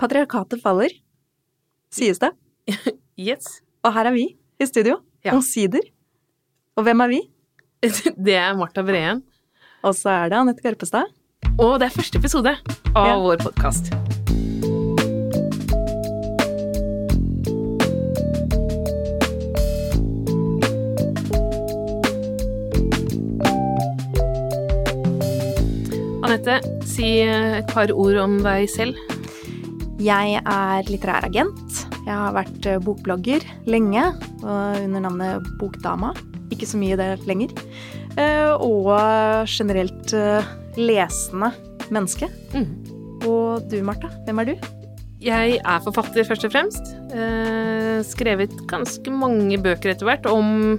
Patriarkatet faller, sies det. Yes. Og her er vi i studio, Ja. omsider. Og hvem er vi? Det er Marta Breen. Og så er det Anette Garpestad. Og det er første episode av Ja. vår podkast. Anette, si et par ord om deg selv. Jeg er litterær agent. Jeg har vært eh, bokblogger lenge, under navnet Bokdama. Ikke så mye det lenger. Eh, Og generelt eh, lesende menneske. Mm. Og du, Martha, hvem er du? Jeg er forfatter, først og fremst. Skrevet ganske mange bøker etter hvert om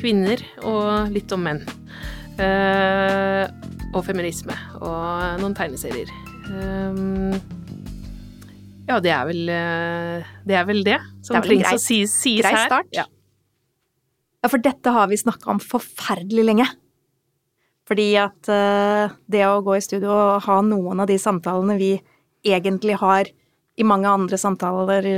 kvinner og litt om menn. Og feminisme og noen tegneserier. Ja, det er vel eh, det er vel det som Det er trengs å sies, sies grei her. start. Ja. Ja, for dette har vi snakka om forferdelig lenge. Fordi at uh, det å gå i studio og ha noen av de samtalene vi egentlig har i mange andre samtaler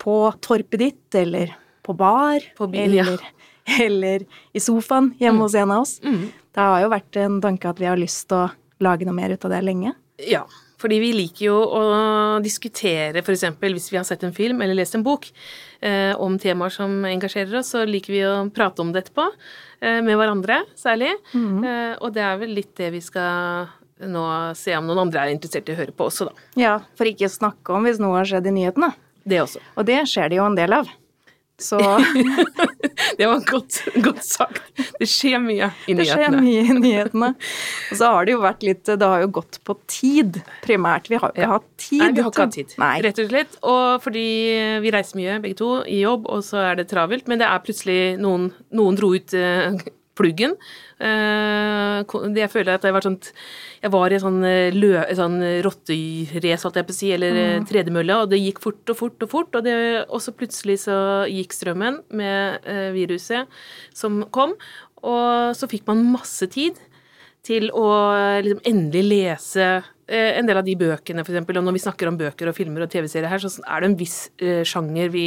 på torpet ditt, eller på bar, På byen, ja. eller, eller i sofaen hjemme hos en av oss, Mm. det har jo vært en tanke at vi har lyst til å lage noe mer ut av det lenge. Ja, fordi vi liker jo å diskutere f.eks. hvis vi har sett en film eller lest en bok eh, om temaer som engasjerer oss, så liker vi å prate om det etterpå. Eh, med hverandre, særlig. Eh, og det er vel litt det vi skal nå se om noen andre er interessert i å høre på også, da. Ja, for ikke å snakke om hvis noe har skjedd i nyhetene. Det også. Og det skjer det jo en del av. Så Det var godt, godt sagt. Det skjer mye i Det skjer nyhetene. mye i nyhetene. Og så har det jo vært litt Det har jo gått på tid, primært. Vi har jo ikke Ja. hatt tid. Nei, vi har ikke hatt tid, Nei. rett og slett. Og fordi vi reiser mye, begge to, i jobb, og så er det travelt. Men det er plutselig noen Noen dro ut eh, pluggen. Eh, det jeg føler at jeg var sånn Jeg var i en sånn, eh, lø, sånn rotterace, holdt jeg på å si, eller mm. tredemølle, og det gikk fort og fort og fort. Og, det, og så plutselig så gikk strømmen med eh, viruset som kom, og så fikk man masse tid til å liksom endelig lese eh, en del av de bøkene, eksempel. Og når vi snakker om bøker og filmer og TV-serier her, så er det en viss eh, sjanger vi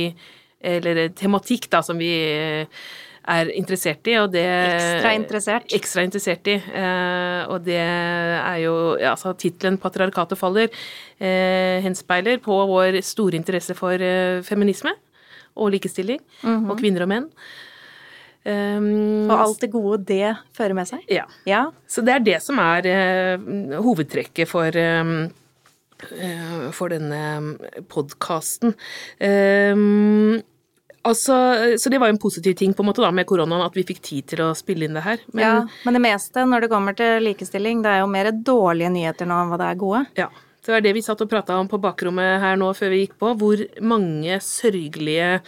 Eller tematikk, da, som vi eh, er interessert i, og det Ekstra interessert. Ekstra interessert i. Eh, og det er jo altså Tittelen 'Patriarkatet faller' eh, henspeiler på vår store interesse for eh, feminisme og likestilling, og kvinner og menn. Um, Og alt det gode det fører med seg. Ja. Ja. Så det er det som er uh, hovedtrekket for, um, for denne podkasten. Altså, så det var en positiv ting på en måte da med koronaen, at vi fikk tid til å spille inn det her. Men ja. Men det meste når det kommer til likestilling, det er jo mer dårlige nyheter nå enn hva det er gode. ja, det var det vi satt og prata om på bakrommet her nå før vi gikk på, hvor mange sørgelige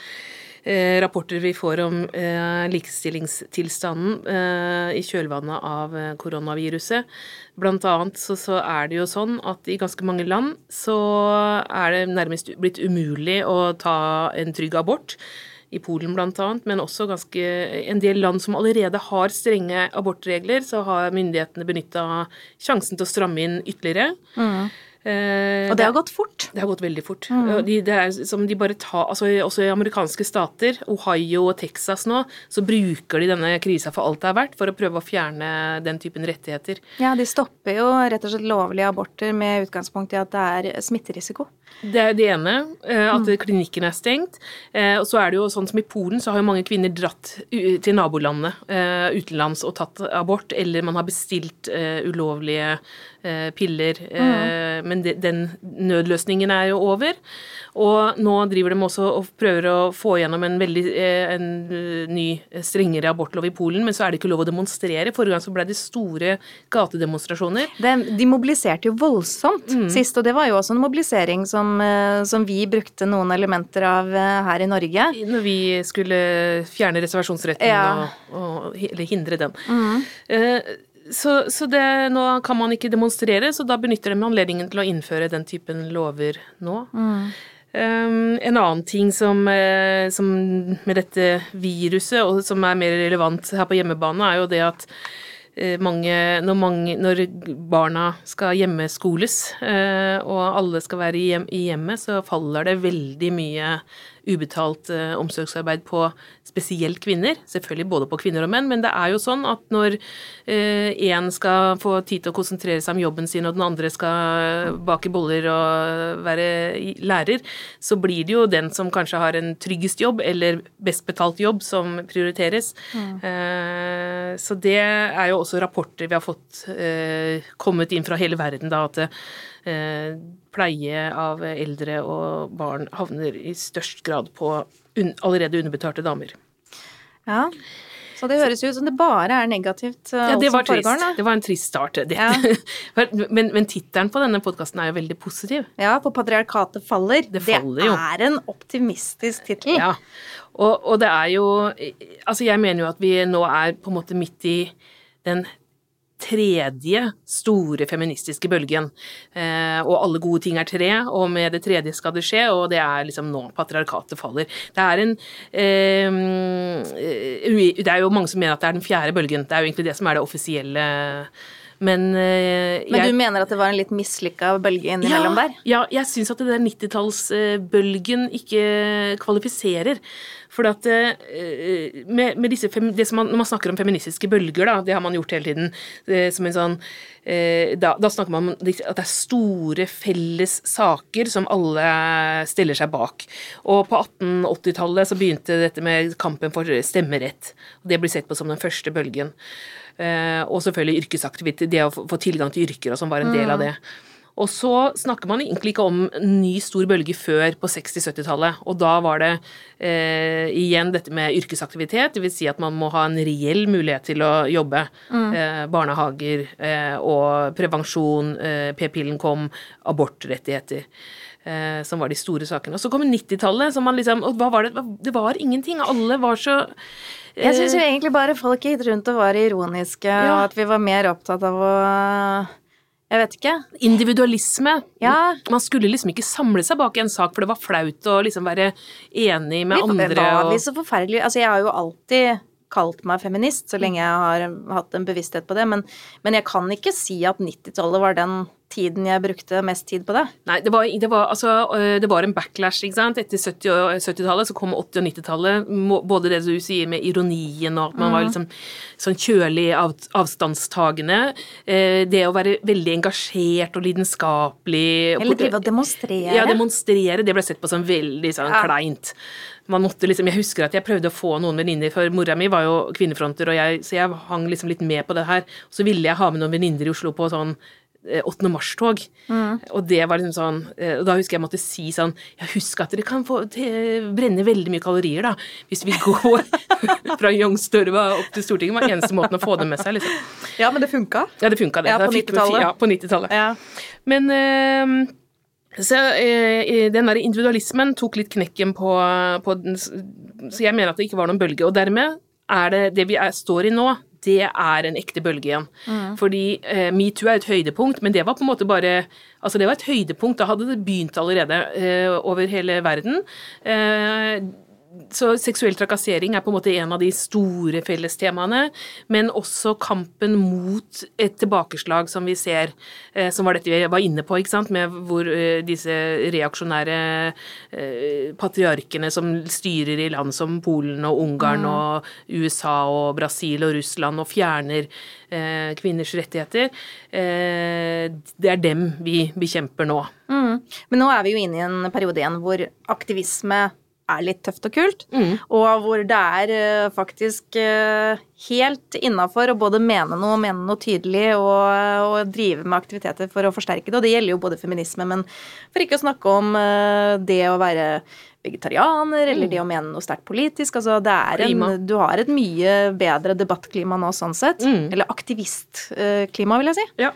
eh, rapporter vi får om eh, likestillingstilstanden eh, i kjølvannet av eh, koronaviruset. Blant annet så, så er det jo sånn at i ganske mange land så er det nærmest blitt umulig å ta en trygg abort. I Polen annet, men også ganske en del land som allerede har strenge abortregler, så har myndighetene benytta sjansen til å stramme inn ytterligere. Eh, Og det har gått fort. det har gått veldig fort. Mm. De, det er som de bare tar, altså Også i amerikanske stater, Ohio og Texas nå, så bruker de denne krisa for alt det er verdt, for å prøve å fjerne den typen rettigheter. Ja, de stopper jo rett og slett lovlige aborter med utgangspunkt i at det er smitterisiko. Det er det ene, eh, at klinikken er stengt. Eh, Og så er det jo sånn som i Polen, så har jo mange kvinner dratt til nabolandet eh, utenlands og tatt abort, eller man har bestilt ulovlige piller. Mm. Men den nødløsningen er jo over. Og nå driver de også og prøver å få gjennom en veldig en ny, strengere abortlov i Polen, men så er det ikke lov å demonstrere. Forrige gang så ble det store gatedemonstrasjoner. De, de mobiliserte jo voldsomt sist, og det var jo også en mobilisering som, eh, som vi brukte noen elementer av eh, her i Norge. Når vi skulle fjerne reservasjonsretten Ja. og, og eller hindre den. Eh, så så det, nå kan man ikke demonstrere, så da benytter de anledningen til å innføre den typen lover nå. Um, en annen ting som, som med dette viruset, og som er mer relevant her på hjemmebane, er jo det at mange når, mange når, barna skal hjemmeskoles, eh, og alle skal være i hjemmet, så faller det veldig mye ubetalt eh, omsorgsarbeid på spesielt kvinner. Selvfølgelig både på kvinner og menn, men det er jo sånn at når én eh, skal få tid til å konsentrere seg om jobben sin, og den andre skal bake boller og være lærer, så blir det jo den som kanskje har en tryggest jobb, eller best betalt jobb, som prioriteres. Mm. Eh, så det er jo også rapporter vi har fått eh, kommet inn fra hele verden, da, at pleie av eldre og barn havner i størst grad på allerede underbetalte damer. Ja, så det høres ut som det bare er negativt. Uh, ja, det var trist. Foregår, det var en trist start. Ja. men men tittelen på denne podkasten er jo veldig positiv. Ja, på patriarkatet faller. Det, faller det er en optimistisk tittel. Ja, og, og det er jo Altså, jeg mener jo at vi nå er på en måte midt i den tredje store feministiske bølgen. Eh, og alle gode ting er tre, og med det tredje skal det skje, og det er liksom nå patriarkatet faller. Det er en eh, Det er jo mange som mener at det er den fjerde bølgen. Det er jo egentlig det som er det offisielle men uh, Men du mener at det var en litt mislykka bølge innimellom ja, der? Ja, jeg syns at det der 90-tallsbølgen ikke kvalifiserer. For at uh, med, med, disse det som man, Når man snakker om feministiske bølger, da, det har man gjort hele tiden, som en sånn da, da, snakker man om at det er store felles saker som alle stiller seg bak. Og på 1880-tallet så begynte dette med kampen for stemmerett. og Det blir sett på som den første bølgen. Eh, og selvfølgelig yrkesaktivitet, det å få tilgang til yrker og sånn var en del av mm. det. Og så snakker man egentlig ikke om en ny stor bølge før på 60-70-tallet. Og da var det eh, igjen dette med yrkesaktivitet, dvs. Si at man må ha en reell mulighet til å jobbe. Mm. Eh, barnehager eh, og prevensjon, eh, p-pillen kom, abortrettigheter. Eh, som var de store sakene. Og så kom 90-tallet, som man liksom Og hva var det? Det var ingenting. Alle var så jeg syns jo eh, egentlig bare folk gikk rundt og var ironiske, ja. og at vi var mer opptatt av å jeg vet ikke. Individualisme. Ja. Man skulle liksom ikke samle seg bak en sak, for det var flaut å liksom være enig med vi, andre. Var vi så forferdelig Altså, jeg har jo alltid kalt meg feminist, så lenge jeg har hatt en bevissthet på det, men, men jeg kan ikke si at 90-tallet var den tiden jeg brukte mest tid på det. Nei, det var, det var, altså, øh, det var en backlash, ikke sant. Etter 70- 70-tallet så kom 80- og 90-tallet. Både det du sier med ironien og at man var liksom sånn kjølig av, avstandstagende. Eh, det å være veldig engasjert og lidenskapelig Eller drive og demonstrere. Ja, demonstrere. Det ble sett på som veldig sånn ja. kleint. Liksom, Jeg husker at jeg prøvde å få noen venninner, for mora mi var jo kvinnefronter, jeg, så jeg hang liksom litt med på det her. Så ville jeg ha med noen venninner i Oslo på sånn 8. Eh, mars-tog. Mm. Og det var liksom sånn eh, Og da husker jeg måtte si sånn Jeg husker at dere kan få brenne veldig mye kalorier, da, hvis vi går fra Youngstorva opp til Stortinget. var eneste måten å få det med seg, liksom. Ja, men det funka? Ja, det funka, det. Ja, på 90-tallet. Ja, på 90-tallet. Ja. Men øh, så øh, den der individualismen tok litt knekken på, på den, Så jeg mener at det ikke var noen bølge. Og dermed er det det vi er, står i nå, det er en ekte bølge igjen. Mm. Fordi eh, metoo er et høydepunkt, men det var på en måte bare Altså, det var et høydepunkt. Da hadde det begynt allerede eh, over hele verden. Eh, så seksuell trakassering er på en måte en av de store fellestemaene, men også kampen mot et tilbakeslag som vi ser, eh, som var dette vi var inne på, med hvor eh, disse reaksjonære eh, patriarkene som styrer i land som Polen og Ungarn mm. og USA og Brasil og Russland og fjerner kvinners rettigheter, det er dem vi bekjemper nå. Mm. Men nå er vi jo inne i en periode igjen hvor aktivisme er litt tøft og kult, mm. og hvor det er uh, faktisk uh, helt innafor å både mene noe, mene noe tydelig og, og, drive med aktiviteter for å forsterke det. Og det gjelder jo både feminisme, men for ikke å snakke om uh, det å være vegetarianer, eller mm. det å mene noe sterkt politisk. Altså, det er en, du har et mye bedre debattklima nå sånn sett. Mm. Eller aktivistklima, vil jeg si. Ja.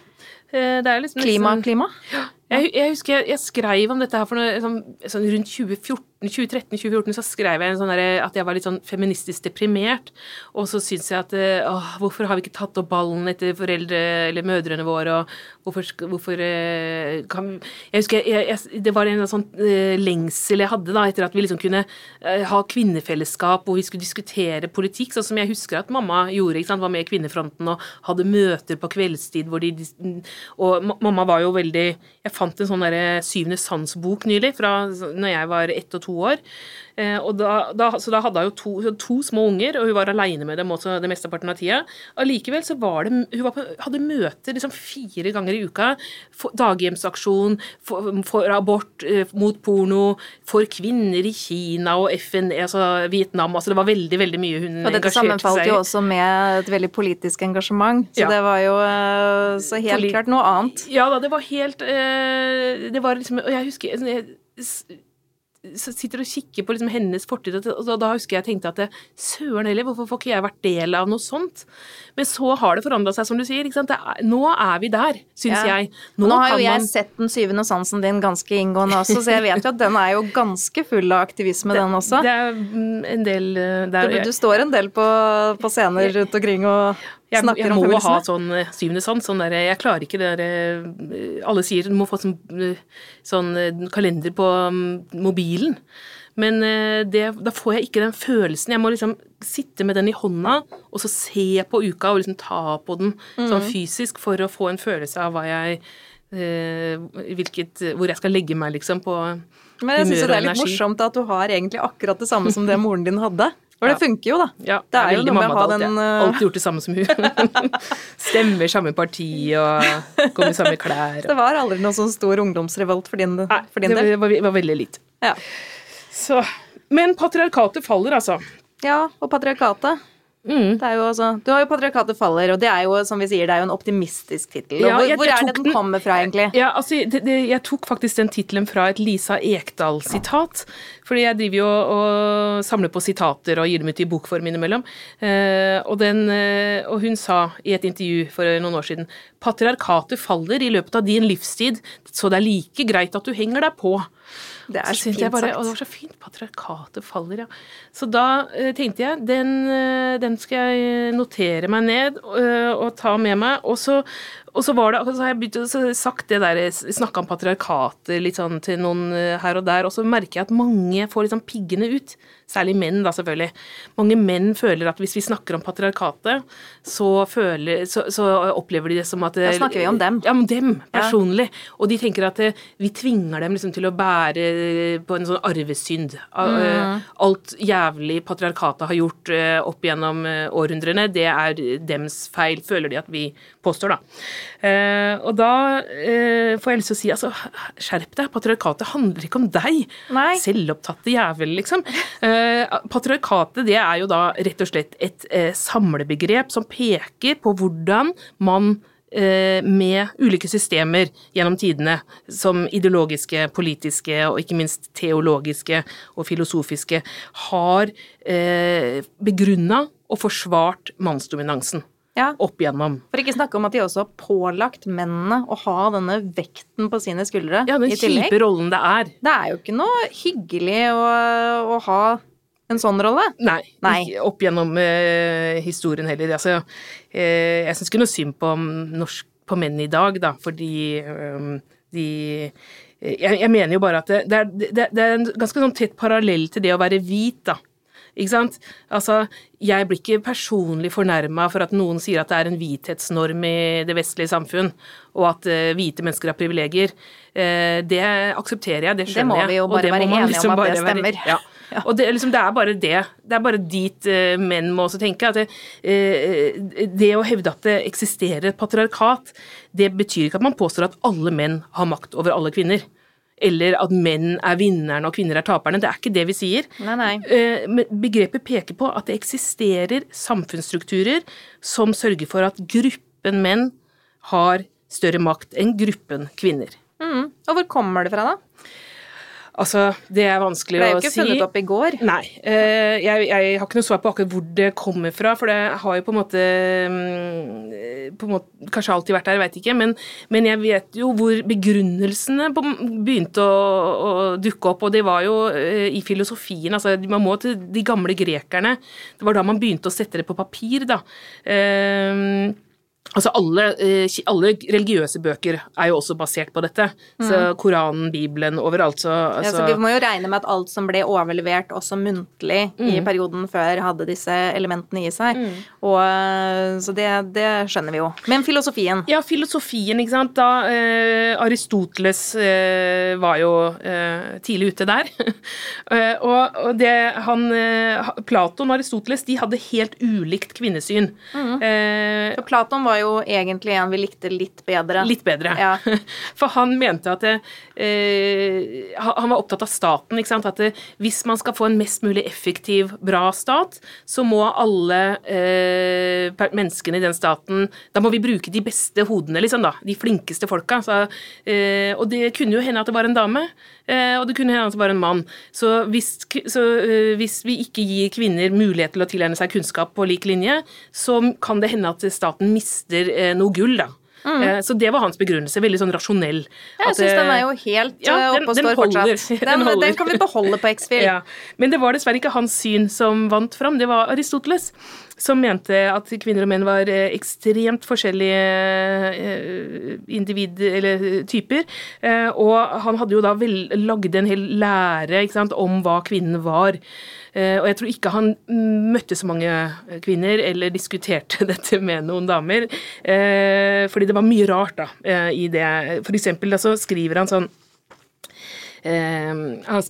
Det liksom Klima, klima? Ja. Jeg, jeg, husker jeg, jeg, skrev om dette her for noe, sånn, sånn rundt 2014 2013-2014 så skrev jeg sånn der, at jeg var litt sånn feministisk deprimert. Og så syns jeg at eh, åh, hvorfor har vi ikke tatt opp ballen etter foreldre eller mødrene våre, og hvorfor, hvorfor eh, kan Jeg husker jeg, jeg, det var en sånn uh, lengsel jeg hadde da, etter at vi liksom kunne ha kvinnefellesskap hvor vi skulle diskutere politikk, sånn som jeg husker at mamma gjorde. ikke sant, Var med i Kvinnefronten og hadde møter på kveldstid hvor de Og mamma var jo veldig Jeg fant en sånn derre Syvende sans-bok nylig fra når jeg var ett og to år. Eh, da, da, så da hadde hun jo to, to, små unger, og hun var aleine med dem også det mesteparten av tida. Allikevel så var det Hun var på, hadde møter liksom fire ganger i uka. For, daghjemsaksjon for, for, abort, eh, mot porno, for kvinner i Kina og FN, altså Vietnam altså Det var veldig, veldig mye hun engasjerte seg i. Og dette sammenfalt jo også med et veldig politisk engasjement, så ja. det var jo eh, så helt Poli klart noe annet. Ja da, det var helt Det var liksom Og jeg husker jeg, sitter og kikker på liksom hennes fortid, og da husker jeg tenkte at søren heller, hvorfor får ikke jeg vært del av noe sånt? Men så har det forandra seg, som du sier. Er, nå er vi der, syns ja. jeg. Nå, nå har jo jeg man... sett Den syvende sansen din ganske inngående også, så jeg vet jo at den er jo ganske full av aktivisme, den også. Det er mm, en del eh, der, du, du, står en del på, på scener rundt omkring og jeg, jeg. Må ha sånn eh, syvende sans. Sånn der, jeg klarer ikke det der eh, Alle sier du må få sånn, sånn kalender på mm, mobilen. Men eh, det, da får jeg ikke den følelsen. Jeg må liksom sitte med den i hånda og så se på uka og liksom ta på den sånn mm. fysisk for å få en følelse av hva jeg eh, hvilket, Hvor jeg skal legge meg, liksom, på humør og energi. Men jeg syns det er litt morsomt at du har egentlig akkurat det samme som det moren din hadde. For det funker jo, da. Ja, det er, jo noe med å ha den ja. alltid gjort det samme som hun. Stemmer samme parti og kommer med samme klær. Og... Det var aldri noen sånn stor ungdomsrevolt for din, Nei, for din det del? Var, var veldig lite. Ja. Så, men patriarkatet faller, altså. Ja, og patriarkatet. Mm. Det jo også, du har jo 'Patriarkatet faller', og det er jo som vi sier, det er jo en optimistisk tittel. Ja, hvor, hvor er det den, den kommer fra, egentlig? Ja, altså, det, det, Jeg tok faktisk den tittelen fra et Lisa Ekdal-sitat. Fordi jeg driver jo og samler på sitater og gir dem ut i bokform innimellom. Eh, og, den, eh, og hun sa i et intervju for noen år siden 'Patriarkatet faller i løpet av din livstid, så det er like greit at du henger deg på'. Det er så fint bare, sagt. Og det var så fint. Patriarkatet faller, ja. Så da uh, tenkte jeg den, uh, den, skal jeg notere meg ned uh, og ta med meg. Og så, og så var det, så har jeg begynt å sagt det der, snakka om patriarkatet litt sånn til noen her og der, og så merker jeg at mange får litt sånn piggene ut. Særlig menn, da, selvfølgelig. Mange menn føler at hvis vi snakker om patriarkatet, så, føler, så, så opplever de det som at Da snakker vi om dem. Ja, om dem, personlig. Ja. Og de tenker at vi tvinger dem liksom til å bære på en sånn arvesynd. Mm. Alt jævlig patriarkatet har gjort eh, opp gjennom eh, århundrene, det er dems feil, føler de at vi påstår, da. Eh, og da får jeg lyst til å si altså, skjerp deg, patriarkatet handler ikke om deg. Nei. Selvopptatte jævel, liksom. Patriarkatet det er jo da rett og slett et samlebegrep som peker på hvordan man Eh, med ulike systemer gjennom tidene, som ideologiske, politiske og ikke minst teologiske og filosofiske, har eh, begrunna og forsvart mannsdominansen. Ja. Opp igjennom. For ikke snakke om at de også har pålagt mennene å ha denne vekten på sine skuldre. Ja, den kjipe rollen det er. Det er jo ikke noe hyggelig å, å ha en sånn rolle? Nei, Nei. Ikke opp gjennom eh, historien heller. Altså, eh, jeg syns ikke noe synd på, norsk, på menn i dag, da, fordi eh, de jeg, jeg, mener jo bare at det, det, er, det, det er en ganske sånn tett parallell til det å være hvit, da. Ikke sant? Altså, jeg blir ikke personlig fornærma for at noen sier at det er en hvithetsnorm i det vestlige samfunn, og at uh, hvite mennesker har privilegier. Uh, det aksepterer jeg, det skjønner jeg. Det må vi jo bare være enige liksom om at det stemmer. Være, ja. Ja. Og det, liksom, det, er bare det. Det er bare dit uh, menn må også tenke. at det, uh, det, å hevde at det eksisterer et patriarkat, det betyr ikke at man påstår at alle menn har makt over alle kvinner. Eller at menn er vinnerne og kvinner er taperne. Det er ikke det vi sier. Nei, nei. Uh, begrepet peker på at det eksisterer samfunnsstrukturer som sørger for at gruppen menn har større makt enn gruppen kvinner. Mm. Og hvor kommer det fra, da? Altså, det er vanskelig Det er jo ikke si. funnet opp i går. Nei. Eh, jeg, jeg har ikke noe svar på akkurat hvor det kommer fra, for det har jo på en måte, mm, på en måte Kanskje alltid vært der, jeg veit ikke, men, men jeg vet jo hvor begrunnelsene begynte å, å dukke opp, og det var jo eh, i filosofien. altså Man må til de gamle grekerne. Det var da man begynte å sette det på papir, da. Eh, Altså alle, eh, alle religiøse bøker er jo også basert på dette. Så Koranen, Bibelen, overalt. Så, Ja, altså, så vi må jo regne med at alt som ble overlevert også muntlig i perioden før, hadde disse elementene i seg. Og, eh, så det, det skjønner vi jo. Men filosofien Ja, filosofien, ikke sant. Da eh, Aristoteles eh, var jo eh, tidlig ute der. Eh, og, og det han Platon og Aristoteles de hadde helt ulikt kvinnesyn. Eh, Platon var jo egentlig en vi likte litt bedre. Litt bedre. Ja. For han mente at det, eh, han var opptatt av staten. ikke sant? At det, hvis man skal få en mest mulig effektiv, bra stat, så må alle eh, menneskene i den staten Da må vi bruke de beste hodene, liksom, da. De flinkeste folka. Så, eh, og det kunne jo hende at det var en dame, eh, og det kunne hende at det var en mann. Så hvis, så, eh, hvis vi ikke gir kvinner mulighet til å tilegne seg kunnskap på lik linje, så kan det hende at staten mister eh, noe gull, da. Eh, Så det var hans begrunnelse. Veldig sånn rasjonell. Jeg At, syns den eh, er jo helt ja, eh, oppe og står fortsatt. Den Den, den kan vi beholde på X-Fil. Ja. Men det var dessverre ikke hans syn som vant fram, det var Aristoteles. Som mente at kvinner og menn var eh, ekstremt forskjellige eh, individ, eller eh, typer. Og han hadde jo da vel, en hel lære sant, om hva kvinnen var. Og jeg tror ikke han møtte så mange kvinner eller diskuterte dette med noen damer. Fordi det var mye rart da i det. For eksempel så skriver han sånn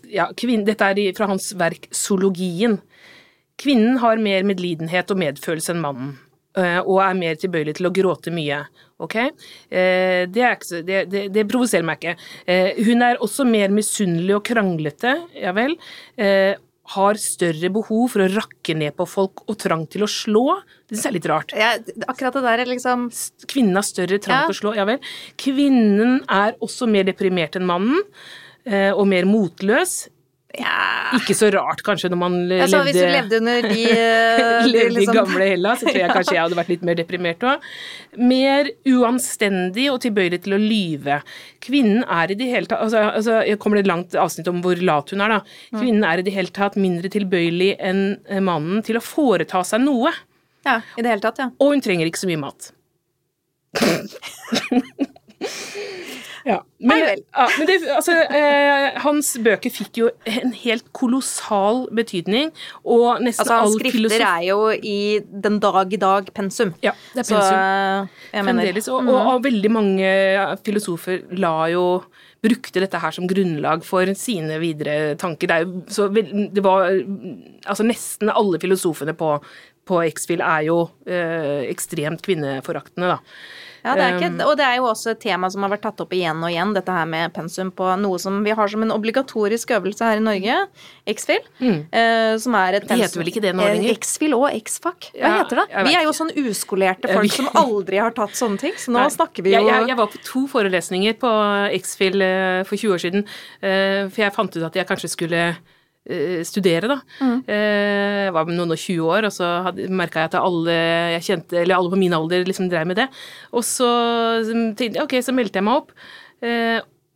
ja, kvinne, dette er fra hans verk 'Zoologien'. Kvinnen har mer medlidenhet og medfølelse enn mannen, eh, og er mer tilbøyelig til å gråte mye. Ok? Eh, Det, er ikke det, det, det provoserer meg ikke. Eh, Hun er også mer misunnelig og kranglete, ja vel. Har større behov for å rakke ned på folk og trang til å slå. Det synes jeg er litt rart. Ja, akkurat det der er liksom Kvinnen har større trang Ja. til å slå, ja vel. Kvinnen er også mer deprimert enn mannen, og mer motløs. Ja. Ikke så rart, kanskje, når man altså, levde hvis du levde, under de, levde de liksom- gamle Hellas, så tror jeg kanskje jeg hadde vært litt mer deprimert òg. Mer uanstendig og tilbøyelig til å lyve. Kvinnen er i det hele tatt altså, altså, Jeg kommer til et langt avsnitt om hvor lat hun er, da. Kvinnen er i det hele tatt mindre tilbøyelig enn eh, mannen til å foreta seg noe. Ja, i det hele tatt, ja. Og hun trenger ikke så mye mat. ja. Men, ja, men det, altså, eh, hans bøker fikk jo en helt kolossal betydning, og nesten Altså, all skrifter filosofi er jo i den dag i dag pensum. Ja, det er pensum. Så, Fremdeles. Og, og, og veldig mange filosofer la jo brukte dette her som grunnlag for sine videre tanker. Det, jo, så det var Altså nesten alle filosofene på, på X-Fil er jo eh, ekstremt kvinneforaktende, da. Ja, det er ikke, Um, og det er jo også et tema som har vært tatt opp igjen og igjen, dette her med pensum på noe som vi har som en obligatorisk øvelse her i Norge, X-Fil, eh, som er et Mm. Det heter vel ikke det nå Eh, lenger? X-Fil og X-Fac, hva Ja, heter det? Vi er jo sånn uskolerte folk som aldri har tatt sånne ting, så nå Nei. snakker vi jo jeg, jeg, jeg var på to forelesninger på X-Fil eh, for 20 år siden, eh, for jeg fant ut at jeg kanskje skulle eh, studere, da. Mm. Eh, Jeg var noen og 20 år, og så merka jeg at alle jeg kjente, eller alle på min alder liksom drev med det. Og så ok, så meldte jeg meg opp.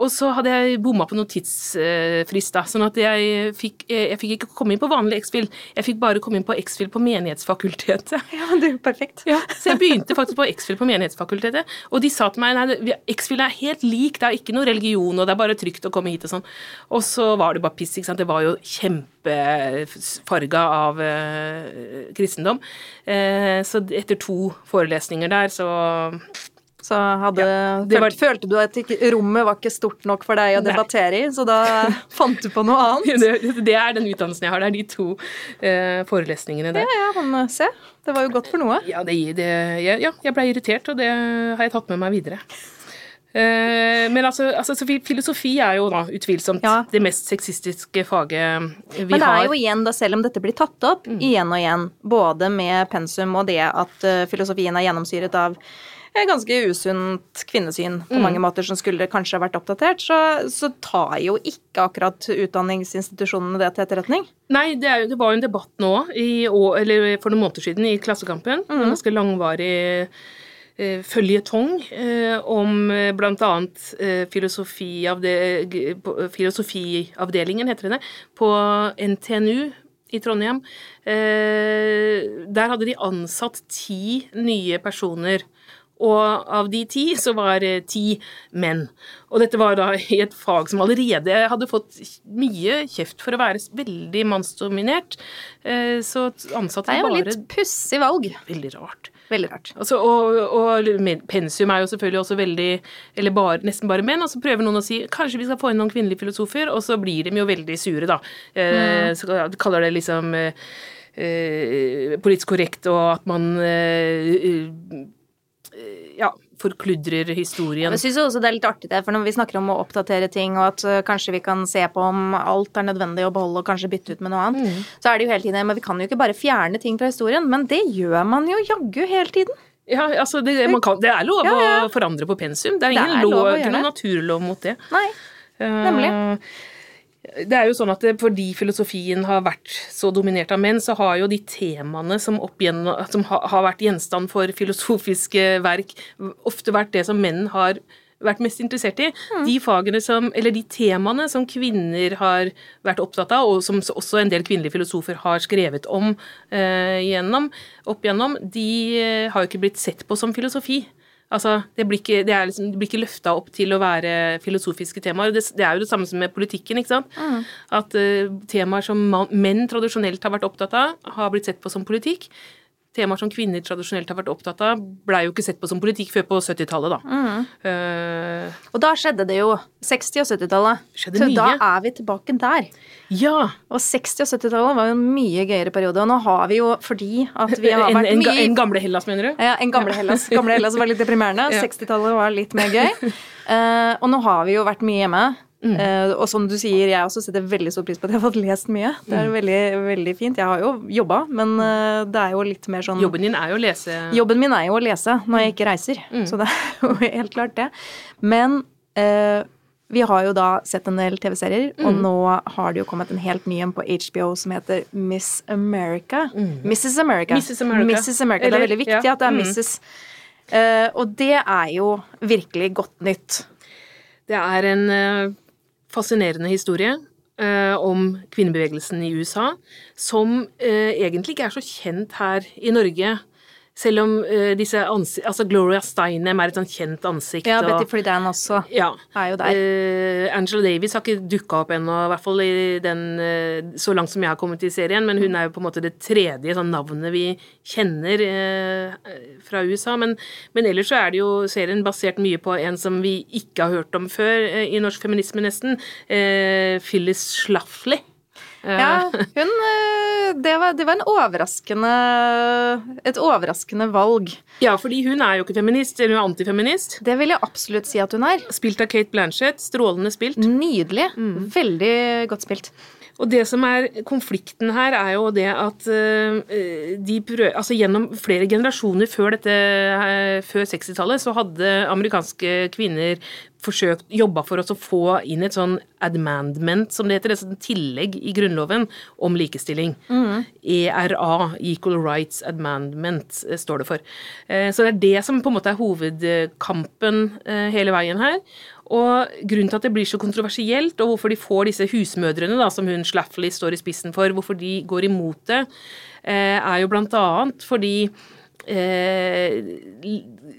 Og så hadde jeg bomma på noen tidsfrist, da, sånn at jeg fikk, eh, jeg fikk ikke komme inn på vanlig X-Fil. Jeg fikk bare komme inn på X-Fil på Menighetsfakultetet. Ja, det er jo perfekt. Ja, så jeg begynte faktisk på X-Fil på Menighetsfakultetet, og de sa til meg nei, X-Fil er helt lik, det er ikke noe religion, og det er bare trygt å komme hit og sånn. Og så var det bare piss, ikke sant. Det var jo kjempefarga av eh, kristendom. Eh, så etter to forelesninger der, så Så hadde, det var- følte, du at ikke, rommet var ikke stort nok for deg å debattere i, så da fant du på noe annet? det, det er den utdannelsen jeg har. Det er de to eh, forelesningene der. Ja, ja, men se. Det var jo godt for noe. Ja, det, det, jeg, ja, jeg ble irritert, og det har jeg tatt med meg videre. Eh, men altså, altså, filosofi er jo da utvilsomt Ja. det mest sexistiske faget vi har. Men det har. er jo igjen, da, selv om dette blir tatt opp Mm. igjen og igjen, både med pensum og det at eh, filosofien er gjennomsyret av ganske usunt kvinnesyn på mange måter som skulle kanskje vært oppdatert, så, så tar jo ikke akkurat utdanningsinstitusjonene det til etterretning. Nei, det, er jo, det var jo en debatt nå, i, eller for noen måneder siden, i Klassekampen. En ganske langvarig eh, føljetong eh, om bl.a. eh, filosofiavde, filosofiavdelingen, heter det, på NTNU i Trondheim. Eh, der hadde de ansatt ti nye personer. Og av de ti så var eh, ti menn. Og dette var da i et fag som allerede hadde fått mye kjeft for å være veldig mannsdominert. Eh, Så ansatte bare Det er jo bare litt pussig valg. Veldig rart. Veldig rart. Altså, og, og pensum er jo selvfølgelig også veldig Eller bare, nesten bare menn. Og så prøver noen å si kanskje vi skal få inn noen kvinnelige filosofer, og så blir de jo veldig sure, da. Mm. Så de kaller det liksom eh, eh, politisk korrekt, og at man eh, eh, ja, forkludrer historien. Jeg syns også det er litt artig det, for når vi snakker om å oppdatere ting, og at uh, kanskje vi kan se på om alt er nødvendig å beholde og kanskje bytte ut med noe annet, så er det jo hele tiden Men vi kan jo ikke bare fjerne ting fra historien. Men det gjør man jo jaggu hele tiden. Ja, altså det, man kan, det er lov Ja, ja. å forandre på pensum. Det er Det ingen er lov lov, noen naturlov mot det. Nei. Nemlig. Eh, Det er jo sånn at fordi filosofien har vært så dominert av menn, så har jo de temaene som, igjen, som har vært gjenstand for filosofiske verk, ofte vært det som menn har vært mest interessert i. De fagene som, eller de temaene som kvinner har vært opptatt av, og som også en del kvinnelige filosofer har skrevet om eh, gjennom, opp igjennom, de eh, har jo ikke blitt sett på som filosofi. Altså, det blir ikke, det liksom, det blir ikke løfta opp til å være filosofiske temaer. Det, det er jo det samme som med politikken. ikke sant? At uh, temaer som man, menn tradisjonelt har vært opptatt av, har blitt sett på som politikk. Temaer som kvinner tradisjonelt har vært opptatt av, blei jo ikke sett på som politikk før på 70-tallet, da. Eh, Og da skjedde det jo. 60- og 70-tallet. Så mye. da er vi tilbake der. ja! Og 60- og 70-tallet var jo en mye gøyere periode. Og nå har vi jo, fordi at vi har vært en, en, mye en gamle Hellas, mener du? Ja, en gamle Hellas. Gamle Hellas var litt deprimerende. Ja. 60-tallet var litt mer gøy. Uh, og nå har vi jo vært mye hjemme. Mm. Eh, og som du sier, jeg også setter veldig stor pris på at jeg har fått lest mye. Det Mm. er veldig, veldig fint. Jeg har jo jobba, men uh, det er jo litt mer sånn Jobben din er jo å lese Jobben min er jo å lese når jeg ikke reiser, Mm. så det er jo helt klart det. Men uh, vi har jo da sett en del TV-serier, Mm. og nå har det jo kommet en helt ny en på HBO som heter Miss America. Mrs. America. Mm. Mrs. America. Mrs. America. Det er veldig viktig ja. at det er Mm. Mrs. Og det er jo virkelig godt nytt. Det er en fascinerende historie eh, om kvinnebevegelsen i USA, som eh, egentlig ikke er så kjent her i Norge. Selv om uh, disse ansi altså Gloria Steinem er et sånn kjent ansikt. Ja, Betty Friedan også ja. er jo der. Uh, Angela Davis har ikke dukka opp ennå, i hvert fall i den, uh, så langt som jeg har kommet i serien, men hun er jo på en måte det tredje sånn navnet vi kjenner fra USA. Men, men ellers så er det jo serien basert mye på en som vi ikke har hørt om før i norsk feminisme, nesten. Phyllis Schlafly. Ja, hun eh, det var, det var en overraskende Et overraskende valg. ja, fordi hun er jo ikke feminist, eller hun er antifeminist. Det vil jeg absolutt si at hun er. Spilt av Kate Blanchett. Strålende spilt. Nydelig. Mm. Veldig godt spilt. Og det som er konflikten her, er jo det at eh, de prøv, Altså gjennom flere generasjoner før eh, før 60-tallet, så hadde amerikanske kvinner forsøkt, jobba for oss å få inn et sånn admandment, som det heter, et sånt tillegg i Grunnloven om likestilling. ERA, Equal Rights Admandment, eh, står det for. Så det er det som på en måte er hovedkampen hele veien her. Og grunnen til at det blir så kontroversielt, og hvorfor de får disse husmødrene, da, som hun Schlafly står i spissen for, hvorfor de går imot det, eh, er jo blant annet fordi eh,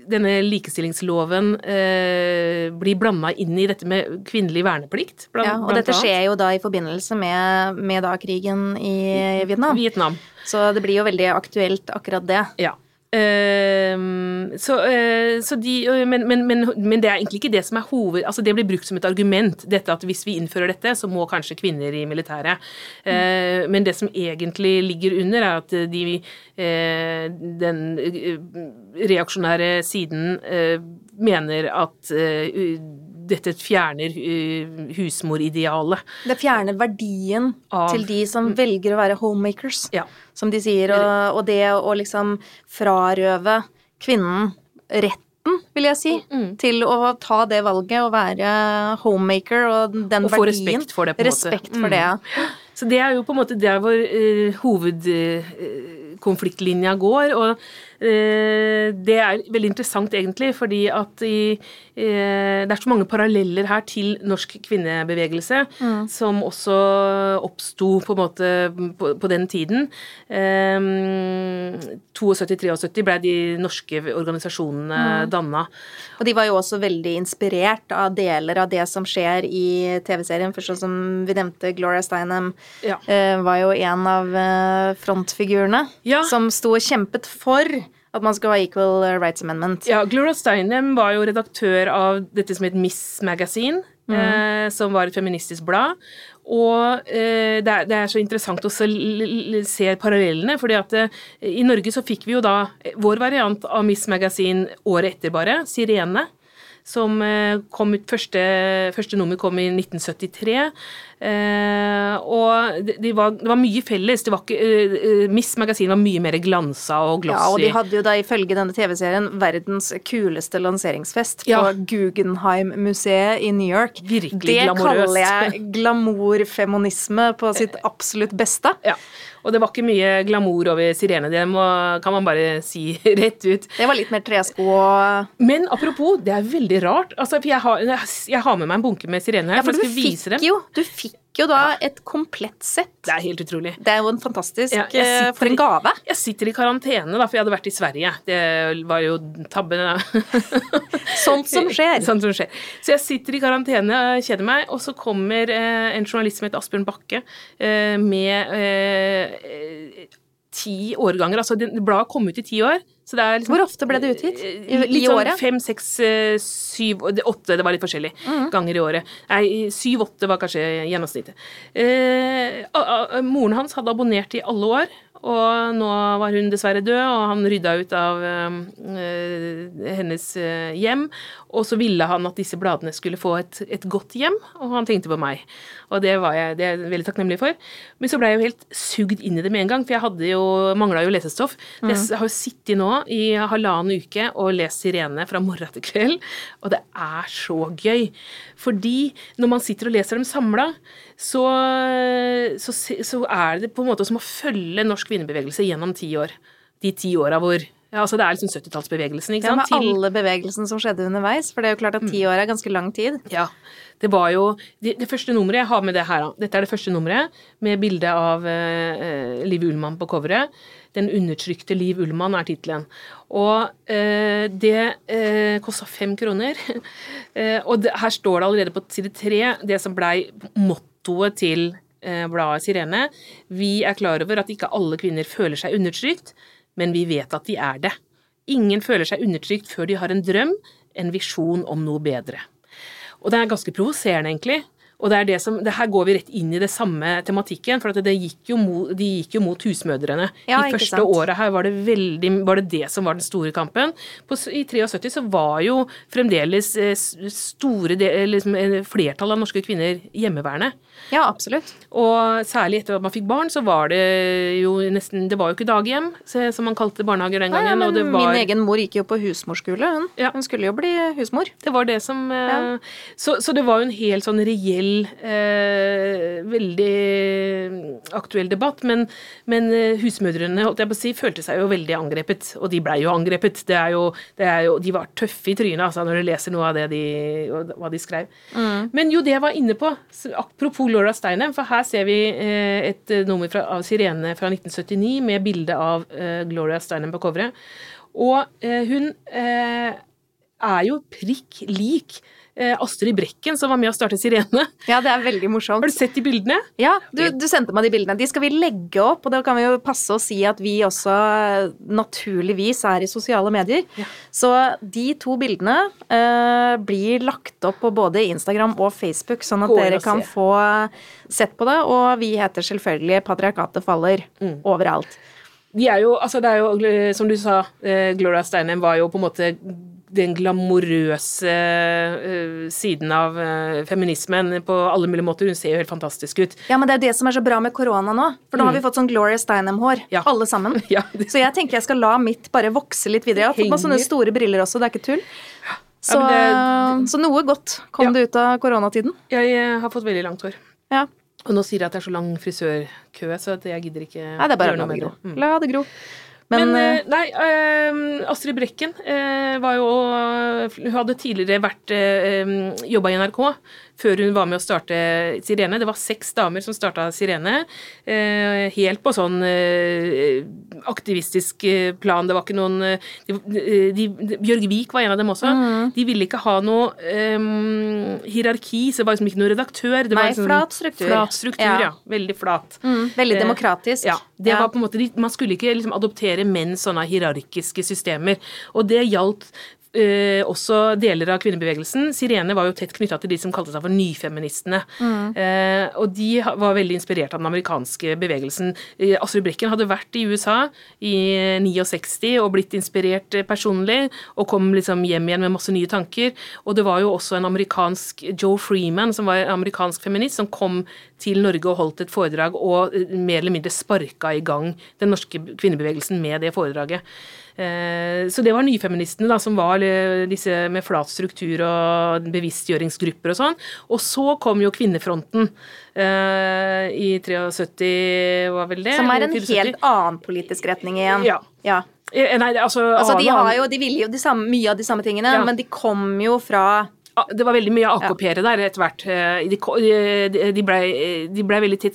denne likestillingsloven eh, blir blanda inn i dette med kvinnelig verneplikt. Blant, Ja, og blant dette annet. skjer jo da i forbindelse med, med da krigen i Vietnam. Vietnam. Så det blir jo veldig aktuelt, akkurat det. Ja. Ehm, så, uh, så de, men, men, men, men det er egentlig ikke det som er hoved... Altså det blir brukt som et argument, dette at hvis vi innfører dette, så må kanskje kvinner i militæret. Mm. men det som egentlig ligger under, er at de, eh, den reaksjonære siden mener at dette fjerner eh, husmoridealet. Det fjerner verdien Av- til de som velger å være homemakers, Ja. som de sier, og, og det å liksom frarøve kvinnen retten, vil jeg si, Mm. til å ta det valget og være homemaker og den Og få verdien. respekt for det, på en måte. Respekt for Mm. det, ja. Så det er jo på en måte der hvor uh, hovedkonfliktlinja går. Og det er veldig interessant egentlig, fordi at i, eh, det er så mange paralleller her til norsk kvinnebevegelse, som også oppsto på på, på den tiden. Um, 72-73 ble de norske organisasjonene Mm. danna. Og de var jo også veldig inspirert av deler av det som skjer i TV-serien. For sånn som vi nevnte, Gloria Steinem Ja. eh, var jo en av eh, frontfigurene Ja. som sto og kjempet for at man skal ha equal rights amendment. Ja, Gloria Steinem var jo redaktør av dette som het Miss Magazine, mm. eh, som var et feministisk blad. Og eh, det, er, det er så interessant å se, se parallellene, fordi at eh, i Norge så fikk vi jo da eh, vår variant av Miss Magazine året etter bare, Sirene. Som eh, kom ut første, første nummer kom i 1973. Eh, og de, de var, det var mye felles. Det var ikke, eh, eh, Miss Magasin var mye mer glansa og glossy. Ja, og de hadde jo da ifølge denne TV-serien verdens kuleste lanseringsfest Ja. på Guggenheim-museet i New York. Virkelig det glamorøst. kaller jeg glamourfeminisme på sitt absolutt beste. Ja, og det var ikke mye glamour over Sirene, det må, kan man bare si rett ut. Det var litt mer tresko og Men apropos, det er veldig rart. Altså, jeg har, jeg har med meg en bunke med Sirene her, Ja, for for du fikk jo, du fikk jo da et komplett sett. Det er helt utrolig. Det er jo en fantastisk Ja, eh, sitter For en gave. Jeg sitter i karantene, da, for jeg hadde vært i Sverige. Det var jo tabben. Sånt som skjer. Sånt som skjer. Så jeg sitter i karantene, kjeder meg, og så kommer eh, en journalist som heter Asbjørn Bakke eh, med eh, eh, ti årganger. Altså, det- bladet kom ut i ti år. Så det er liksom, Hvor ofte ble det utgitt? I, Litt sånn året? fem, seks, eh, syv Åtte, det var litt forskjellig ganger i året. Nei, syv-åtte var kanskje gjennomsnittet. Eh, moren hans hadde abonnert i alle år, og nå var hun dessverre død, og han rydda ut av eh, eh, hennes eh, hjem. Og så ville han at disse bladene skulle få et, et godt hjem, og han tenkte på meg. Og det var jeg, det er jeg veldig takknemlig for. Men så ble jeg jo helt sugd inn i det med en gang, for jeg hadde jo, mangla jo lesestoff. Jeg har jo sittet nå i halvannen uke og lest Sirene fra morgen til kveld, og det er så gøy. Fordi når man sitter og leser dem samla, så, så, så er det på en måte som å følge norsk kvinnebevegelse gjennom ti år. De ti åra hvor ja, altså Det er liksom 70-tallsbevegelsen, ikke Ja, sant? med Til- alle bevegelsene som skjedde underveis. For det er jo klart at ti år er ganske lang tid. Ja. Det var jo Det, det første nummeret Jeg har med det her. Dette er det første nummeret med bilde av eh, Liv Ullmann på coveret. Den undertrykte Liv Ullmann er tittelen. Og eh, det eh, kosta fem kroner. eh, og det, her står det allerede på side tre det som blei mottoet til eh, bladet Sirene. Vi er klar over at ikke alle kvinner føler seg undertrykt, men vi vet at de er det. Ingen føler seg undertrykt før de har en drøm, en visjon om noe bedre. Og det er ganske provoserende, egentlig. Og det er det som, det her går vi rett inn i det samme tematikken, for at det gikk jo mot, de gikk jo mot husmødrene. Ja, De første året her var det veldig, var det det som var den store kampen. På, I 73 så var jo fremdeles eh, store del, liksom, eh, flertall av norske kvinner hjemmeværende. Ja, absolutt. Og særlig etter at man fikk barn, så var det jo nesten Det var jo ikke daghjem, som man kalte barnehager den gangen. ja, men og det var, Min egen mor gikk jo på husmorskole, hun. Ja. Hun skulle jo bli husmor. Det var det som eh, så, så det var jo en helt sånn reell, eh, veldig aktuell debatt. Men, men eh, husmødrene si, følte seg jo veldig angrepet, og de blei jo angrepet. Det er jo, det er jo, de var tøffe i trynet altså, når du leser noe av det de, hva de skrev. Men jo, det jeg var inne på, apropos Laura Steinem, for her ser vi eh, et eh, nummer fra, av Sirene fra 1979 med bilde av eh, Gloria Steinem på coveret. Og eh, hun eh, er jo prikk lik Astrid Brekken, som var med å starte Sirene. Ja, det er veldig morsomt. Har du sett de bildene? Ja, du, du sendte meg de bildene. De skal vi legge opp, og da kan vi jo passe å si at vi også eh, naturligvis er i sosiale medier. Ja. Så de to bildene eh, blir lagt opp på både Instagram og Facebook, sånn at dere kan se. få sett på det. Og vi heter selvfølgelig Patriarkatet faller Mm. overalt. De er jo, altså det er jo, eh, som du sa, eh, Gloria Steinem var jo på en måte den glamorøse eh, siden av eh, feminismen på alle mulige måter. Hun ser jo helt fantastisk ut. Ja, men det er jo det som er så bra med korona nå. For nå har vi fått sånn Gloria Steinem-hår, Ja. alle sammen. Ja, det- Så jeg tenker jeg skal la mitt bare vokse litt videre. Jeg har fått meg sånne store briller også, det er ikke tull. Så, men så noe godt kom Ja. det ut av koronatiden. Jeg eh, har fått veldig langt hår. Ja. Og nå sier jeg at det er så lang frisørkø, så jeg gidder ikke Nei, det er bare å la det gro. det. Mm. La det gro. Men, Men, eh, eh, nei, eh, Astrid Brekken eh, var jo Hun hadde tidligere vært uh, jobba i NRK før hun var med å starte Sirene. Det var seks damer som starta Sirene. eh, helt på sånn eh, aktivistisk eh, plan. Det var ikke noen de, de, Bjørg Vik var en av dem også. Mm. De ville ikke ha noe um, hierarki, så det var liksom ikke noe redaktør. Det var Nei, sånn, flat struktur. Flat struktur, Ja. ja. Veldig flat. mm, veldig demokratisk. Ja, det Ja. var på en måte, Man skulle ikke liksom adoptere menn sånne hierarkiske systemer. Og det gjaldt eh, også deler av kvinnebevegelsen. Sirene var jo tett knytta til de som kalte seg for nyfeministene. Eh, og de var veldig inspirert av den amerikanske bevegelsen. Eh, Astrid Brekken hadde vært i USA i eh, 69 og blitt inspirert eh, personlig, og kom liksom hjem igjen med masse nye tanker. Og det var jo også en amerikansk Joe Freeman, som var en amerikansk feminist, som kom til Norge og holdt et foredrag og eh, mer eller mindre sparka i gang den norske kvinnebevegelsen med det foredraget. Eh, Så det var nyfeministene da, som var eh, disse med flat struktur og bevisstgjøringsgrupper og sånn. Og så kom jo Kvinnefronten eh, i 73, var vel det? Som er en 74. helt annen politisk retning igjen. Ja. ja. Nei, altså, Altså, de, har jo, de ville jo de samme, mye av de samme tingene, Ja. men de kom jo fra Det var veldig mye AKP-ere der etter hvert. Eh, De, de, de blei ble veldig tett,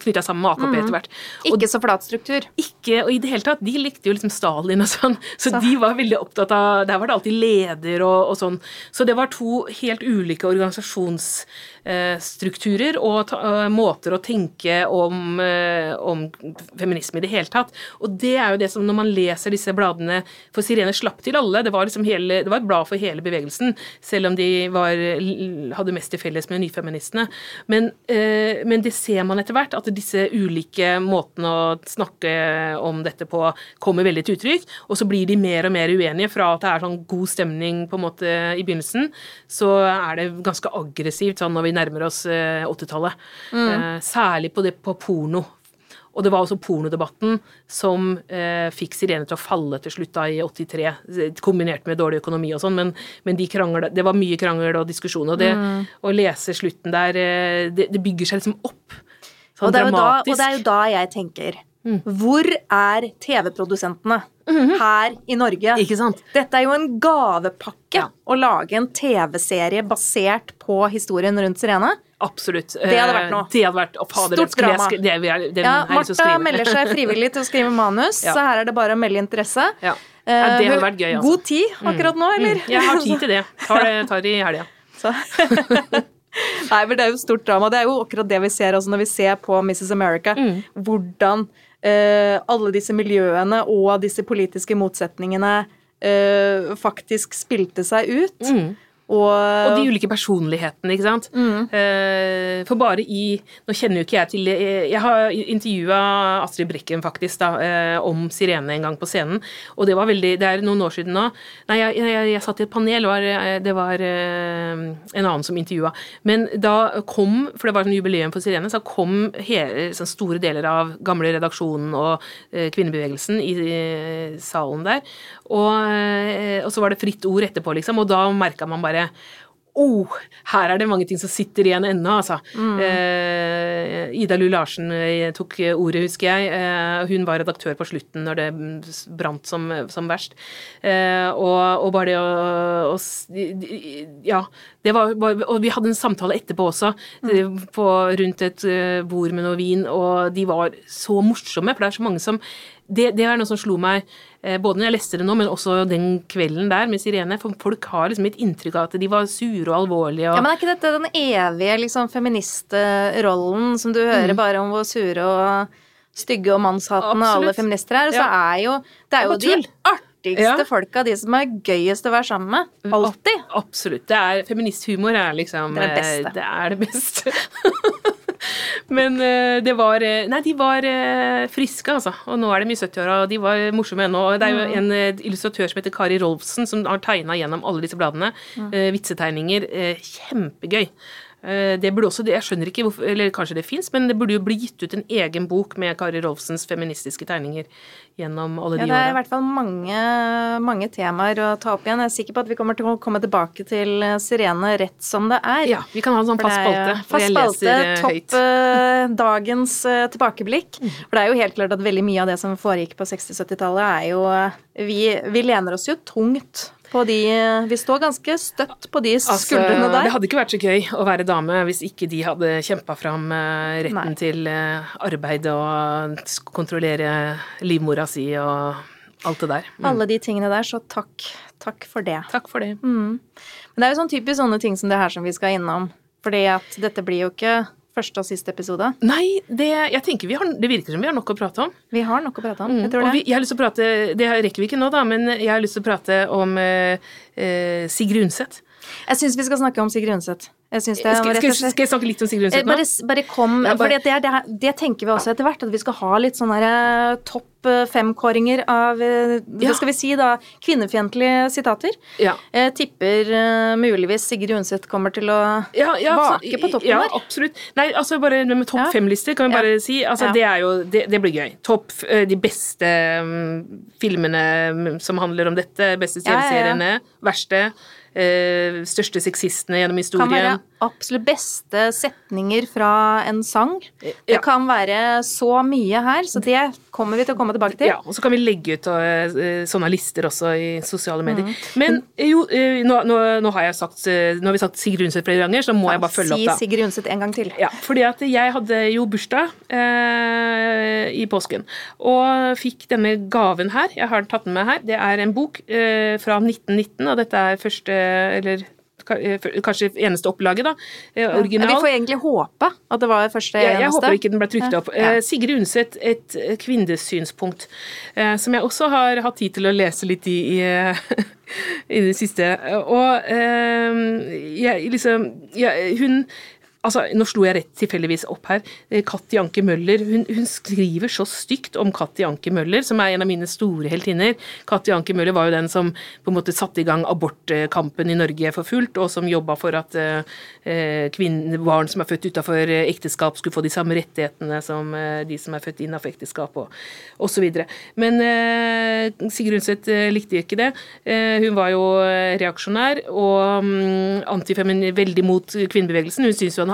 knytta sammen med AKP etter hvert. Og Ikke så flat struktur. ikke, og i det hele tatt, de likte jo liksom Stalin og sånn, så, de var veldig opptatt av Der var det alltid leder og, og sånn. Så det var to helt ulike organisasjonsstrukturer og ta, eh, måter å tenke om, eh, om feminisme i det hele tatt. Og det er jo det som når man leser disse bladene For Sirene slapp til alle. Det var liksom hele, det var et blad for hele bevegelsen, selv om de var, hadde mest til felles med nyfeministene. Men, eh, men det ser man etter hvert, at disse ulike måtene å snakke om dette på kommer veldig til uttrykk. Og så blir de mer og mer uenige. Fra at det er sånn god stemning på en måte i begynnelsen, så er det ganske aggressivt sånn når vi nærmer oss eh, 80-tallet. Eh, særlig på det på porno. Og det var også pornodebatten som eh, fikk Sirene til å falle til slutt da i 83, eh, kombinert med dårlig økonomi og sånn, men, men de krangel, det var mye krangel og diskusjon, og det å lese slutten der, eh, det, det bygger seg liksom opp. Sånn Og det, er jo da, dramatisk. og det er jo da jeg tenker Mm. Hvor er TV-produsentene her i Norge? Ikke sant? Dette er jo en gavepakke Ja. å lage en TV-serie basert på historien rundt Sirene. Absolutt. Det hadde vært noe. Eh, Det hadde vært, å, fader, Stort drama. jeg det, Det, den Ja, å Martha melder seg frivillig til å skrive manus, Ja. så her er det bare å melde interesse. Ja. Ja, det hadde Eh, vært gøy, altså. God tid akkurat nå, eller? Jeg har tid til det. Tar det, tar det i helga. Nei, men det er jo stort drama. Det er jo akkurat det vi ser altså, når vi ser på Mrs. America. Mm. Hvordan eh, alle disse miljøene og disse politiske motsetningene eh, faktisk spilte seg ut. Mm. Og, Og de ulike personlighetene, ikke sant. Eh, for bare i Nå kjenner jo ikke jeg til Jeg, jeg har intervjua Astrid Brekken faktisk da, eh, om Sirene en gang på scenen, og det var veldig Det er noen år siden nå. Nei, jeg, jeg, jeg satt i et panel, var, det var eh, en annen som intervjua. Men da kom, for det var sånn jubileum for Sirene, så kom hele, sånn store deler av gamle redaksjonen og eh, kvinnebevegelsen i, i salen der. Og, eh, og så var det fritt ord etterpå, liksom, og da merka man bare Oh, her er det mange ting som sitter igjen ennå, altså. Eh, Ida Lu Larsen eh, tok ordet, husker jeg. Eh, hun var redaktør på slutten når det brant som, som verst. Eh, og, og bare det å, å Ja. Det var, og vi hadde en samtale etterpå også, mm. på, rundt et eh, bord med noe vin, og de var så morsomme, for det er så mange som det, det er noe som slo meg eh, både når jeg leste det nå, men også den kvelden der med Sirene. For folk har liksom et inntrykk av at de var sure og alvorlige. Og, ja, men er ikke dette den evige liksom, feministrollen som du hører bare om hvor sure og stygge og mannshatende alle feminister er? Og så Ja. er jo Det er jo Det er de artigste Ja. folka, de som er gøyest å være sammen med. Alltid. Absolutt. Det er, feministhumor er liksom Det er det eh, beste. Det er det beste. Men eh, det var eh, Nei, de var eh, friske, altså. Og nå er de i 70-åra, og de var morsomme ennå. Det er jo en eh, illustratør som heter Kari Rolfsen, som har tegna gjennom alle disse bladene. eh, vitsetegninger. kjempegøy. Eh, Det burde også, Jeg skjønner ikke hvorfor Eller kanskje det fins, men det burde jo bli gitt ut en egen bok med Kari Rolfsens feministiske tegninger gjennom alle Ja, de det er i hvert fall mange, mange temaer å ta opp igjen. Jeg er sikker på at vi kommer til å komme tilbake til eh, Sirene rett som det er. Ja, vi kan ha en sånn fast spalte hvor Fast jeg spalte, leser eh, topp. Mm. dagens tilbakeblikk. For det er jo helt klart at veldig mye av det som foregikk på 60-70-tallet, er jo vi, vi lener oss jo tungt på de Vi står ganske støtt på de skuldrene der. Altså, Det hadde ikke vært så gøy å være dame hvis ikke de hadde kjempa fram eh, retten Nei. til eh, arbeid og kontrollere livmora si og alt det der. Mm. Alle de tingene der, så takk. Takk for det. Takk for det. Men det er jo sånn typisk sånne ting som det her som vi skal innom. Fordi at dette blir jo ikke første og siste episode. Nei, det, jeg tenker vi har, det virker som vi har nok å prate om. Vi har nok å prate om. Jeg tror Mm. Og det. vi, jeg har lyst til å prate, Det rekker vi ikke nå, da, men jeg har lyst til å prate om eh, eh, Sigrid Undset. Jeg syns vi skal snakke om Sigrid Undset. Jeg synes det Skal, var skal, skal jeg snakke litt om Sigrid Eh, Undset nå? Bare, bare kom, Ja, bare- det, det, det tenker vi også etter hvert, at vi skal ha litt sånne her, eh, topp eh, fem-kåringer av eh, hva skal vi si da, kvinnefiendtlige sitater. Ja. Jeg tipper uh, muligvis Sigrid Undset kommer til å ja, ja, vake på toppen ja, der. absolutt. Nei, altså bare med topp fem-lister kan vi bare si. Altså. Det er jo Det, det blir gøy. Topp eh, De beste um, filmene mm, som handler om dette. Beste. TV-seriene. Verste. Eh, største sexistene gjennom historien. kan være absolutt beste setninger fra en sang. Ja. Det kan være så mye her, så det kommer vi til å komme tilbake til. Ja, og så kan vi legge ut uh, sånne lister også i sosiale medier. Mm. Men eh, jo, uh, nå, nå, nå har jeg sagt uh, Nå har vi sagt Sigrid Undset flere ganger, så må jeg bare følge si opp, da. Sigrid Undset en gang til. Ja, fordi at jeg hadde jo bursdag i påsken, og fikk denne gaven her. Jeg har den tatt med meg her. Det er en bok fra 1919, og dette er første, eller eh, kanskje eneste opplaget, da. Original. Ja, vi får egentlig håpe at det var første Jeg, jeg håper ikke den ble trykt opp. Ja. Eh, Sigrid Undset, et eh, kvinnesynspunkt, eh, som jeg også har hatt tid til å lese litt i i, eh, i det siste. Og eh, jeg liksom jeg, Hun Altså, Nå slo jeg rett tilfeldigvis opp her. Eh, Katti Anke Møller hun, hun skriver så stygt om Katti Anke Møller, som er en av mine store heltinner. Katti Anke Møller var jo den som på en måte satte i gang abortkampen i Norge for fullt, og som jobba for at eh, eh, kvinner, barn som er født utafor ekteskap, skulle få de samme rettighetene som eh, de som er født innenfor ekteskap, og osv. Men eh, Sigrid Undset eh, likte ikke det. Eh, hun var jo eh, reaksjonær og um, veldig mot kvinnebevegelsen. Hun syntes jo at ha-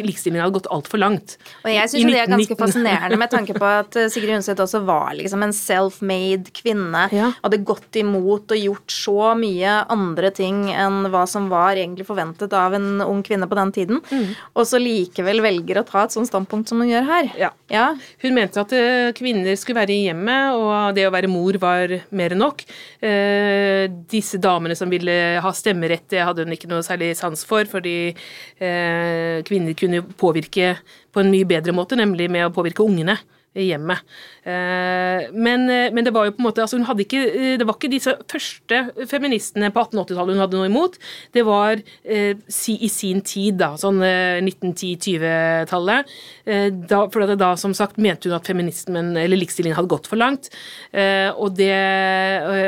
likestillingen hadde gått altfor langt. Og jeg syns det er ganske 1919. fascinerende med tanke på at eh, Sigrid Undset også var liksom en self-made kvinne. Ja. Hadde gått imot og gjort så mye andre ting enn hva som var egentlig forventet av en ung kvinne på den tiden. Mm. Og så likevel velger å ta et sånt standpunkt som hun gjør her. Ja. Ja. Hun mente at eh, kvinner skulle være i hjemmet, og det å være mor var mer enn nok. Eh, disse damene som ville ha stemmerett, det hadde hun ikke noe særlig sans for, fordi eh, kvinner kunne påvirke på en mye bedre måte, nemlig med å påvirke ungene i hjemmet. Eh, men, eh, men det var jo på en måte altså hun hadde ikke, eh, Det var ikke disse første feministene på 1880-tallet hun hadde noe imot. Det var i sin tid, da, sånn eh, 1910-20-tallet. Eh, for da, som sagt, mente hun at feminismen, eller likestillingen hadde gått for langt. Og det,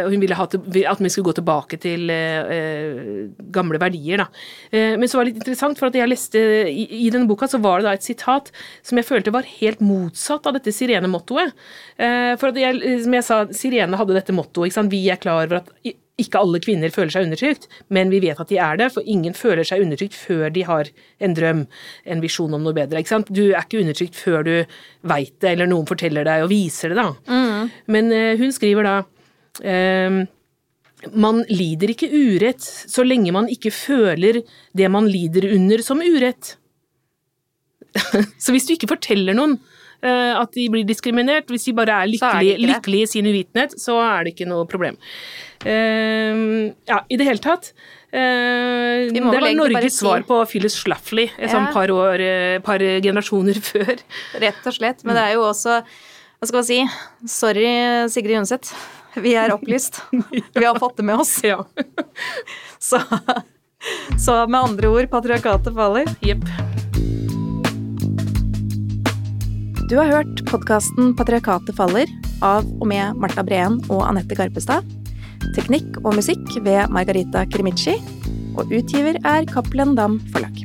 og hun ville ha til, at vi skulle gå tilbake til gamle verdier. Da. Men så var det litt interessant, for at jeg leste i, i denne boka så var det da et sitat som jeg følte var helt motsatt av dette sirenemottoet. Eh, for at jeg, som jeg sa, Sirene hadde dette mottoet. Vi er klar over at ikke alle kvinner føler seg undertrykt, men vi vet at de er det, for ingen føler seg undertrykt før de har en drøm, en visjon om noe bedre. Ikke sant? Du er ikke undertrykt før du veit det, eller noen forteller deg og viser det, da. Men eh, hun skriver da ehm, man lider ikke urett så lenge man ikke føler det man lider under som urett. så hvis du ikke forteller noen at de blir diskriminert, hvis de bare er er lykkelige, ikke i sin uvitenhet, så er det ikke noe problem. Uh, ja, i det hele tatt. Uh, det var Norges svar på Phyllis Schlafly et Ja. sånn par år, eh, par generasjoner før. Rett og slett. Men det er jo også Hva skal man si? Sorry, Sigrid Undset. Vi er opplyst. Vi har fått det med oss. Ja. Så, så med andre ord, patriarkatet faller. Jepp. Du har hørt podkasten Patriarkatet faller av og med Marta Breen og Anette Garpestad. Teknikk og musikk ved Margarita Krimici. Og utgiver er Cappelen Dam Forlag.